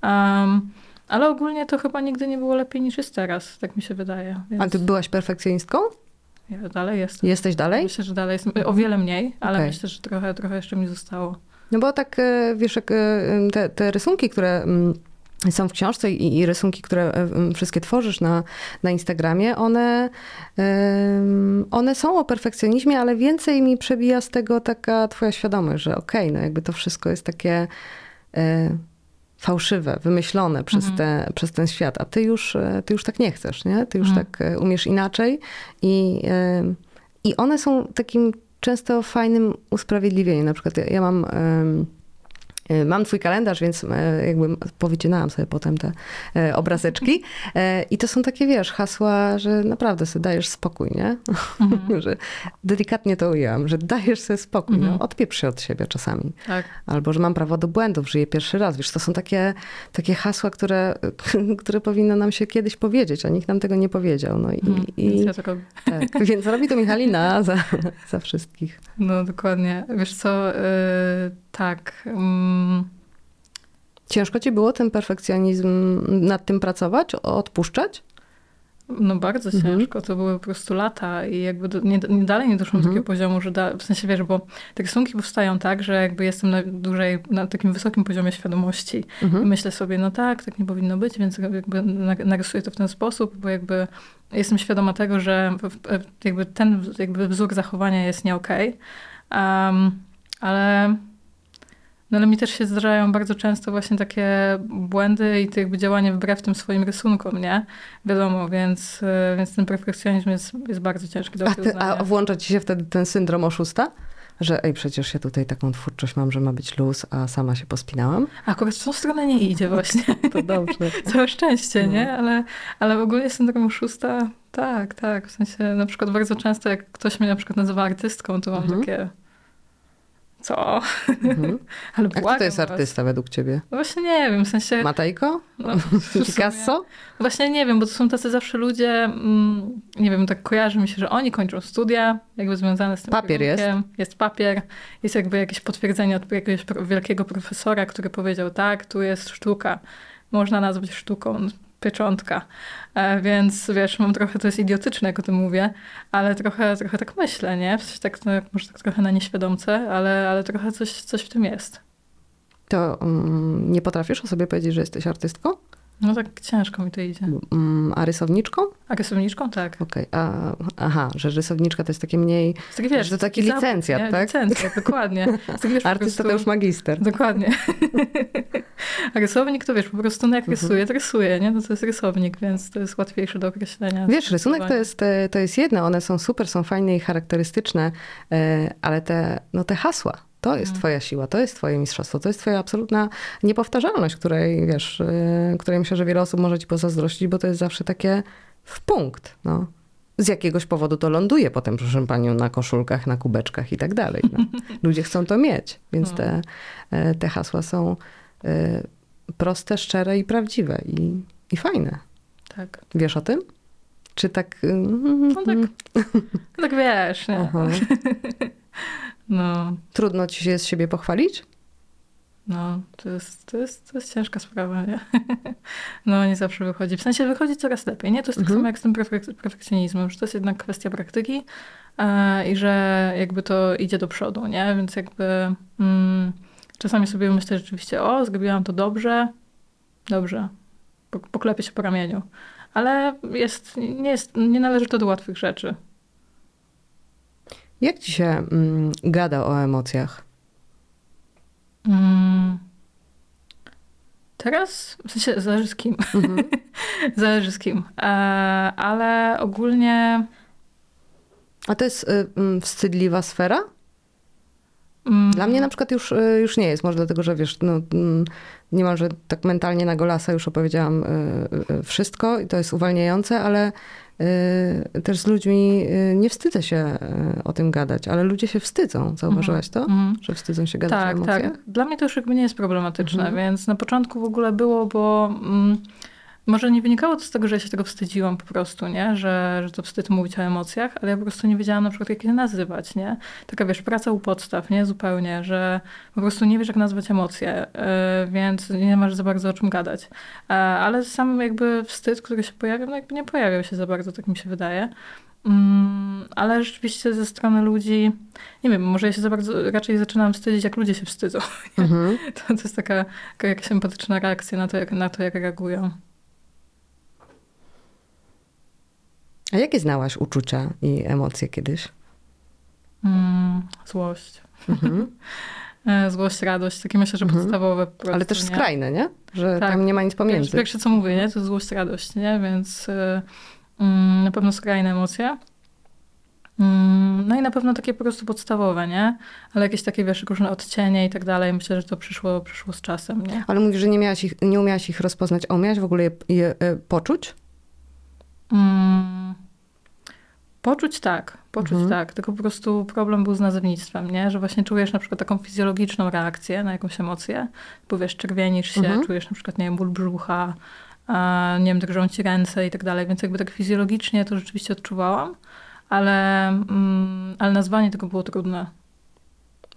Um, ale ogólnie to chyba nigdy nie było lepiej niż jest teraz, tak mi się wydaje. Więc A ty byłaś perfekcjonistką? ja dalej jestem. Jesteś dalej? Myślę, że dalej jest o wiele mniej, ale Okej. myślę, że trochę, trochę jeszcze mi zostało. No bo tak, e, wiesz, e, te, te rysunki, które mm, są w książce i, i rysunki, które e, wszystkie tworzysz na, na Instagramie, one, one są o perfekcjonizmie, ale więcej mi przebija z tego taka twoja świadomość, że okej, no jakby to wszystko jest takie e, fałszywe, wymyślone przez, Mhm. te, przez ten świat, a ty już, e, ty już tak nie chcesz, nie? Ty już Mhm. tak umiesz inaczej i, i one są takim często fajnym usprawiedliwieniem. Na przykład ja, ja mam, mam twój kalendarz, więc e, jakby powycinałam sobie potem te e, obrazeczki E, i to są takie, wiesz, hasła, że naprawdę sobie dajesz spokój, nie? Mhm. że delikatnie to ujęłam, że dajesz sobie spokój, Mhm. no, odpieprz się od siebie czasami. Tak. Albo, że mam prawo do błędów, żyję pierwszy raz. Wiesz, to są takie, takie hasła, które, które powinno nam się kiedyś powiedzieć, a nikt nam tego nie powiedział. No i, Mhm. i Więc ja to robię. tak. Więc robi to Michalina za, za wszystkich. No dokładnie. Wiesz co, yy, tak. mm, Ciężko ci było ten perfekcjonizm nad tym pracować, odpuszczać? no bardzo Mhm. ciężko. To były po prostu lata i jakby do, nie, nie, dalej nie doszłam do Mhm. takiego poziomu, że da, w sensie wiesz, bo te rysunki powstają tak, że jakby jestem na dłużej, na takim wysokim poziomie świadomości I Mhm. myślę sobie, no tak, tak nie powinno być, więc jakby na- narysuję to w ten sposób, bo jakby jestem świadoma tego, że jakby ten jakby wzór zachowania jest nie okej. Um, ale, no ale mi też się zdarzają bardzo często właśnie takie błędy i jakby działanie wbrew tym swoim rysunkom, nie? Wiadomo, więc, y, więc ten perfekcjonizm jest, jest bardzo ciężki do A, ty, a włącza ci się wtedy ten syndrom oszusta? Że ej, przecież ja tutaj taką twórczość mam, że ma być luz, a sama się pospinałam? Akurat w tą stronę nie idzie właśnie. To dobrze. Całe szczęście, No. nie? Ale, ale ogólnie syndrom oszusta, tak, tak. W sensie na przykład bardzo często jak ktoś mnie na przykład nazywa artystką, to mam Mhm. takie... Co? Mhm. Ale A kto błagam to jest was. artysta według ciebie? No właśnie nie wiem, w sensie... Matejko? No, Picasso? Właśnie nie wiem, bo to są tacy zawsze ludzie, mm, nie wiem, tak kojarzy mi się, że oni kończą studia, jakby związane z tym Papier jest. kierunkiem. Jest papier, jest jakby jakieś potwierdzenie od jakiegoś wielkiego profesora, który powiedział, tak, tu jest sztuka, można nazwać sztuką, pieczątka. E, więc wiesz, mam trochę, to jest idiotyczne, jak o tym mówię, ale trochę, trochę tak myślę, nie? W sensie tak, no, może tak trochę na nieświadomce, ale, ale trochę coś, coś w tym jest. To mm, nie potrafisz o sobie powiedzieć, że jesteś artystką? No tak ciężko mi to idzie. Mm, a rysowniczką? A rysowniczką? Tak. Okej, aha, że rysowniczka to jest takie mniej... To taki, wiesz, Że to taki licencjat, tak? Licencjat, dokładnie. Taki, wiesz, Artysta to już magister. Dokładnie. A rysownik to wiesz, po prostu no jak Mhm. rysuje, to rysuje, nie? No to jest rysownik, więc to jest łatwiejsze do określenia. Wiesz, rysunek to jest, e, to jest jedno, one są super, są fajne i charakterystyczne, e, ale te, no te hasła, to jest Mhm. twoja siła, to jest twoje mistrzostwo, to jest twoja absolutna niepowtarzalność, której, wiesz, e, której myślę, że wiele osób może ci pozazdrościć, bo to jest zawsze takie w punkt, no. Z jakiegoś powodu to ląduje potem, proszę panią, na koszulkach, na kubeczkach i tak dalej. No. Ludzie chcą to mieć, więc te, e, te hasła są e, proste, szczere i prawdziwe i, i fajne. Tak. Wiesz o tym? Czy tak... No tak, no tak wiesz, nie? Aha. No, Trudno ci się z siebie pochwalić? no, to jest, to jest, to jest ciężka sprawa, nie? No, nie zawsze wychodzi. W sensie wychodzi coraz lepiej, nie? To jest tak Mhm. samo jak z tym perfek- perfekcjonizmem, że to jest jednak kwestia praktyki e, i że jakby to idzie do przodu, nie? Więc jakby mm, czasami sobie myślę rzeczywiście, o, zrobiłam to dobrze, dobrze, Po- poklepię się po ramieniu. Ale jest, nie, jest, nie należy to do łatwych rzeczy. Jak ci się mm, gada o emocjach? Mm. Teraz, w sensie zależy z kim. Mhm. zależy z kim. E, ale ogólnie A to jest y, mm, wstydliwa sfera? mm, Dla mnie na przykład już, y, już nie jest. Może dlatego, że wiesz, no, mm, niemalże tak mentalnie na golasa już opowiedziałam y, y, wszystko i to jest uwalniające, ale też z ludźmi y, nie wstydzę się y, o tym gadać, ale ludzie się wstydzą. Zauważyłaś to? mhm. Że wstydzą się gadać o Tak, emocjach? tak. Dla mnie to już jakby nie jest problematyczne, Mhm. więc na początku w ogóle było, bo mm, może nie wynikało to z tego, że ja się tego wstydziłam po prostu, nie? Że, że to wstyd mówić o emocjach, ale ja po prostu nie wiedziałam na przykład, jak je nazywać, nie? Taka, wiesz, praca u podstaw, nie? Zupełnie, że po prostu nie wiesz, jak nazwać emocje, yy, więc nie masz za bardzo o czym gadać. E, ale sam jakby wstyd, który się pojawiał, no jakby nie pojawiał się za bardzo, tak mi się wydaje. Mm, ale rzeczywiście ze strony ludzi, nie wiem, może ja się za bardzo raczej zaczynam wstydzić, jak ludzie się wstydzą. Mhm. To, to jest taka, taka jakaś empatyczna reakcja na to, jak, na to, jak reagują. A jakie znałaś uczucia i emocje kiedyś? Mm, złość. Mhm. E, Złość, radość, takie myślę, że Mhm. podstawowe po prostu, Ale też nie? skrajne, nie? Że Tak. tam nie ma nic pomiędzy. pierwsze, co mówię, nie? to złość, radość, nie? Więc y, mm, na pewno skrajne emocje. Mm, No i na pewno takie po prostu podstawowe, nie? Ale jakieś takie, wiesz, różne odcienie i tak dalej. Myślę, że to przyszło, przyszło z czasem, nie? Ale mówisz, że nie, miałaś ich, nie umiałaś ich rozpoznać. A umiałaś w ogóle je, je e, poczuć? Mm, Poczuć tak, poczuć Mhm. tak, tylko po prostu problem był z nazewnictwem, nie? Że właśnie czujesz na przykład taką fizjologiczną reakcję na jakąś emocję, bo wiesz, czerwienisz się, Mhm. czujesz na przykład, nie wiem, ból brzucha, nie wiem, drżą ci ręce i tak dalej, więc jakby tak fizjologicznie to rzeczywiście odczuwałam, ale, mm, ale nazwanie tego było trudne.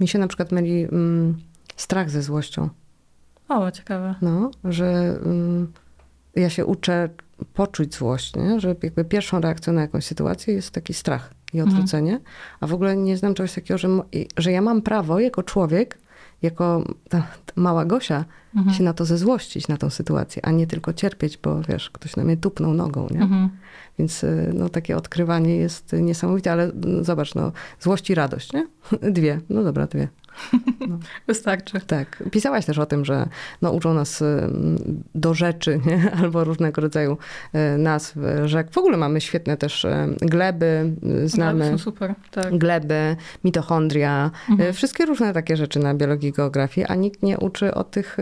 Mi się na przykład myli mm, strach ze złością. O, ciekawe. No, że mm, ja się uczę poczuć złość, nie? że jakby pierwszą reakcją na jakąś sytuację jest taki strach i Mhm. odwrócenie, a w ogóle nie znam czegoś takiego, że, że ja mam prawo jako człowiek, jako ta, ta mała Gosia, Mhm. się na to zezłościć, na tą sytuację, a nie tylko cierpieć, bo wiesz, ktoś na mnie tupnął nogą, nie? Mhm. Więc y, no, takie odkrywanie jest niesamowite, ale no, zobacz, no, złość i radość, nie? Dwie, no dobra, dwie. Wystarczy. Tak. Pisałaś też o tym, że no, uczą nas y, do rzeczy nie? albo różnego rodzaju y, nazw rzek. W ogóle mamy świetne też y, gleby, znamy Są super, tak. gleby, mitochondria, Mhm. wszystkie różne takie rzeczy na biologii i geografii, a nikt nie uczy o tych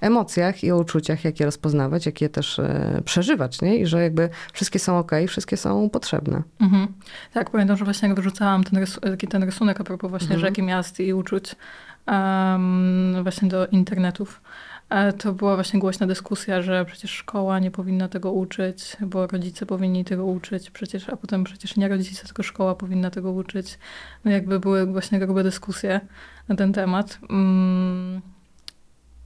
emocjach i o uczuciach, jak je rozpoznawać, jak je też przeżywać, nie? I że jakby wszystkie są ok, wszystkie są potrzebne. Mhm. Tak, pamiętam, że właśnie jak wyrzucałam ten, rys- ten rysunek a propos właśnie Mhm. rzeki, miast i uczuć em, właśnie do internetów, e, to była właśnie głośna dyskusja, że przecież szkoła nie powinna tego uczyć, bo rodzice powinni tego uczyć, przecież, a potem przecież nie rodzice, tylko szkoła powinna tego uczyć. No jakby były właśnie grube dyskusje na ten temat. Mm.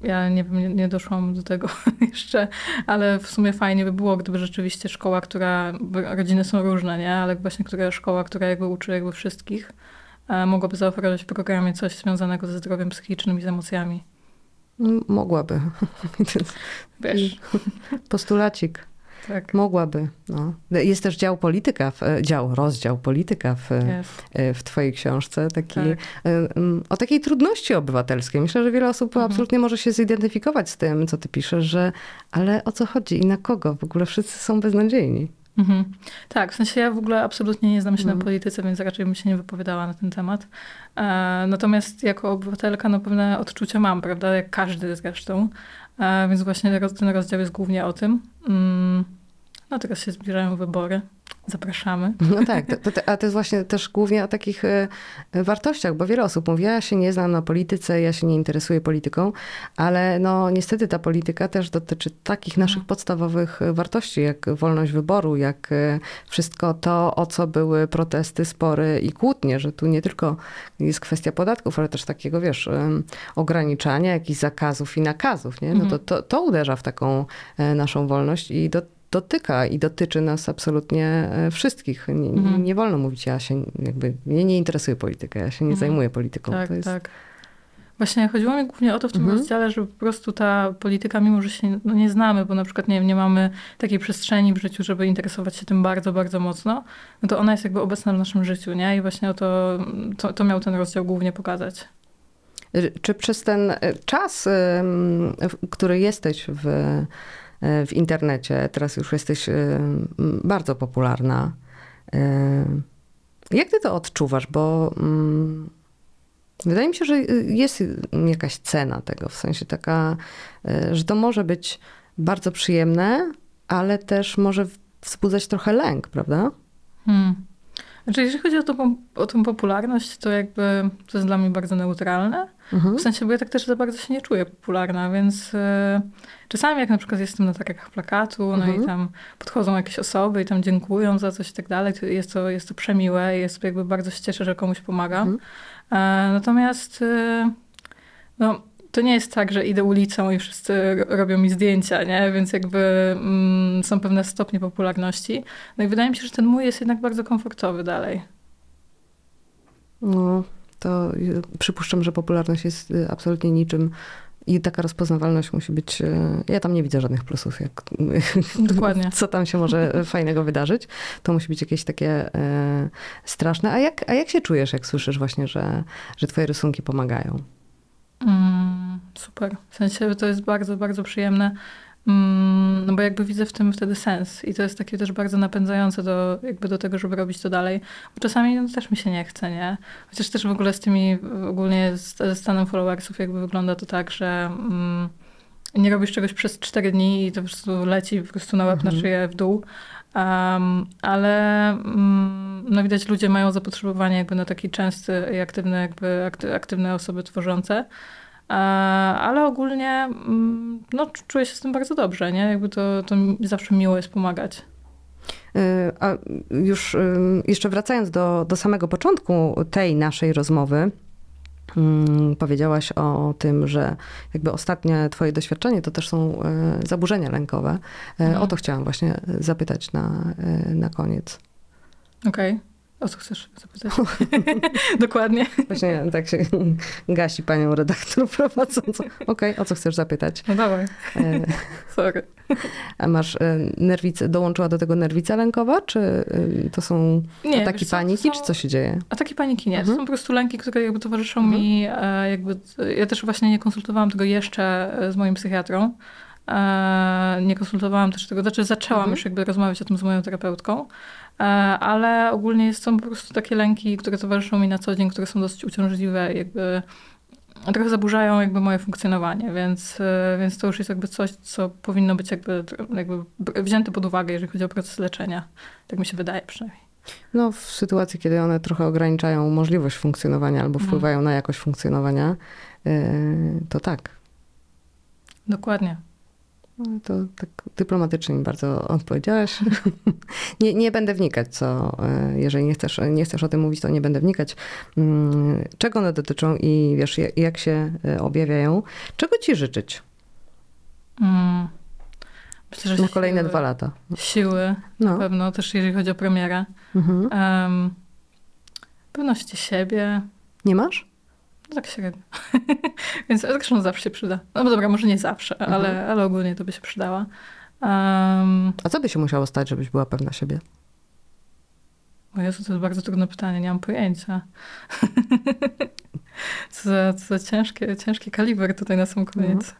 Ja nie wiem, nie, nie doszłam do tego jeszcze, ale w sumie fajnie by było, gdyby rzeczywiście szkoła, która, rodziny są różne, nie? Ale właśnie która szkoła, która jakby uczy jakby wszystkich, mogłaby zaoferować w programie coś związanego ze zdrowiem psychicznym i z emocjami. M- Mogłaby. Wiesz, Postulacik. tak, Mogłaby. No. Jest też dział polityka, w, e, dział, rozdział polityka w, jest. e, w twojej książce. Taki, Tak. e, o takiej trudności obywatelskiej. Myślę, że wiele osób Mhm. absolutnie może się zidentyfikować z tym, co ty piszesz, że ale o co chodzi i na kogo? W ogóle wszyscy są beznadziejni. Mhm. Tak, w sensie ja w ogóle absolutnie nie znam się Mhm. na polityce, więc raczej bym się nie wypowiadała na ten temat. E, natomiast jako obywatelka no pewne odczucia mam, prawda, jak każdy zresztą. E, więc właśnie ten rozdział jest głównie o tym. Mm. No teraz się zbliżają wybory. Zapraszamy. No tak, to, to, a to jest właśnie też głównie o takich e, wartościach, bo wiele osób mówi, ja się nie znam na polityce, ja się nie interesuję polityką, ale no niestety ta polityka też dotyczy takich naszych podstawowych e, wartości, jak wolność wyboru, jak e, wszystko to, o co były protesty, spory i kłótnie, że tu nie tylko jest kwestia podatków, ale też takiego, wiesz, ograniczania, jakichś zakazów i nakazów, nie? No to, to, to uderza w taką e, naszą wolność i do, dotyka i dotyczy nas absolutnie e, wszystkich. Nie, Mhm. nie wolno mówić, ja się jakby, mnie nie interesuje polityka, ja się nie Mhm. zajmuję polityką. Tak, jest, tak. Właśnie chodziło mi głównie o to w tym Mhm. rozdziale, że po prostu ta polityka, mimo że się no, nie znamy, bo na przykład nie, wiem, nie mamy takiej przestrzeni w życiu, żeby interesować się tym bardzo, bardzo mocno, no to ona jest jakby obecna w naszym życiu, nie? I właśnie o to, to, to miał ten rozdział głównie pokazać. Czy przez ten e, czas, który jesteś w, w internecie, teraz już jesteś em, bardzo popularna, e, jak ty to odczuwasz? Bo mm, wydaje mi się, że jest jakaś cena tego, w sensie taka, e, że to może być bardzo przyjemne, ale też może wzbudzać trochę lęk, prawda? Hmm. Znaczy, jeżeli chodzi o, tą, o tą popularność, to jakby to jest dla mnie bardzo neutralne. Mhm. W sensie, bo ja tak też za bardzo się nie czuję popularna, więc e, czasami jak na przykład jestem na targach plakatu, no Mhm. i tam podchodzą jakieś osoby i tam dziękują za coś i tak dalej, to jest to, jest to przemiłe i jest jakby bardzo się cieszę, że komuś pomagam. Mhm. E, natomiast e, no, to nie jest tak, że idę ulicą i wszyscy ro- robią mi zdjęcia, nie? Więc jakby mm, są pewne stopnie popularności. No i wydaje mi się, że ten mój jest jednak bardzo komfortowy dalej. No, to y, przypuszczam, że popularność jest y, absolutnie niczym i taka rozpoznawalność musi być. y, Ja tam nie widzę żadnych plusów, jak, Dokładnie. co tam się może fajnego wydarzyć. To musi być jakieś takie e, straszne. A jak, a jak się czujesz, jak słyszysz właśnie, że, że twoje rysunki pomagają? Mm, super. W sensie to jest bardzo, bardzo przyjemne. Mm, no bo jakby widzę w tym wtedy sens i to jest takie też bardzo napędzające do, jakby do tego, żeby robić to dalej. Bo czasami no, też mi się nie chce, nie? Chociaż też w ogóle z tymi, ogólnie ze stanem followersów jakby wygląda to tak, że mm, nie robisz czegoś przez cztery dni i to po prostu leci po prostu na łeb, na Mhm. szyję w dół. Um, ale mm, no widać, ludzie mają zapotrzebowanie jakby na taki częsty i aktywny, jakby akty, aktywne osoby tworzące. E, ale ogólnie mm, no, czuję się z tym bardzo dobrze, nie? Jakby to, to zawsze miło jest pomagać. Y, A już y, jeszcze wracając do, do samego początku tej naszej rozmowy, mm, powiedziałaś o tym, że jakby ostatnie twoje doświadczenie to też są y, zaburzenia lękowe. Mhm. O to chciałam właśnie zapytać na, na koniec. Okej. O co chcesz zapytać? Dokładnie. Właśnie tak się gasi panią redaktor prowadzącą. Okej, o co chcesz zapytać? No dawaj, E, sorry. A masz e, nerwicę, dołączyła do tego nerwica lękowa, czy e, to są Nie, ataki wiesz to paniki, są- czy co się dzieje? Ataki paniki nie. To Mhm. są po prostu lęki, które jakby towarzyszą Mhm. mi. Jakby, ja też właśnie nie konsultowałam tego jeszcze z moim psychiatrą. E, nie konsultowałam też tego, znaczy zaczęłam Mhm. już jakby rozmawiać o tym z moją terapeutką, e, ale ogólnie są po prostu takie lęki, które towarzyszą mi na co dzień, które są dosyć uciążliwe jakby trochę zaburzają jakby moje funkcjonowanie, więc, e, więc to już jest jakby coś, co powinno być jakby, jakby wzięte pod uwagę, jeżeli chodzi o proces leczenia. Tak mi się wydaje przynajmniej. No, w sytuacji, kiedy one trochę ograniczają możliwość funkcjonowania albo Mhm. wpływają na jakość funkcjonowania, to tak. Dokładnie. No, To tak dyplomatycznie bardzo odpowiedziałaś. nie, nie będę wnikać, co, e, jeżeli nie chcesz, nie chcesz o tym mówić, to nie będę wnikać, mm, czego one dotyczą i wiesz, jak, się e, objawiają. Czego ci życzyć Mm. Myślę, na kolejne siły, dwa lata? Siły, na No. pewno, też jeżeli chodzi o premierę. Mhm. Um, pewności siebie, Nie masz? No tak średnio. Więc zresztą zawsze się przyda. No bo dobra, może nie zawsze, Mhm. ale, ale ogólnie to by się przydała. Um, A co by się musiało stać, żebyś była pewna siebie? o Jezu, to jest bardzo trudne pytanie, nie mam pojęcia. co, za, co za ciężkie, ciężki kaliber tutaj na sam koniec. Mhm.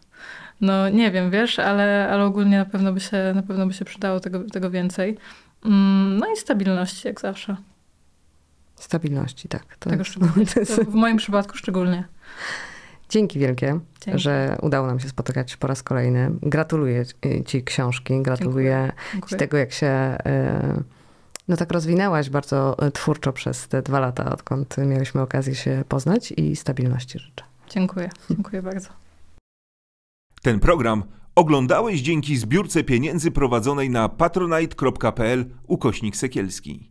No nie wiem, wiesz, ale, ale ogólnie na pewno by się, na pewno by się przydało tego, tego więcej. Mm, No i stabilności, jak zawsze. Stabilności, tak. To Tego jest- szczególnie. to jest- To w moim przypadku szczególnie. Dzięki wielkie, Dzięki. że udało nam się spotykać po raz kolejny. Gratuluję ci książki, gratuluję ci Dziękuję. tego, jak się e, no tak rozwinęłaś bardzo e, twórczo przez te dwa lata, odkąd mieliśmy okazję się poznać i stabilności życzę. Dziękuję. Dziękuję bardzo. Ten program oglądałeś dzięki zbiórce pieniędzy prowadzonej na patronite.pl ukośnik sekielski.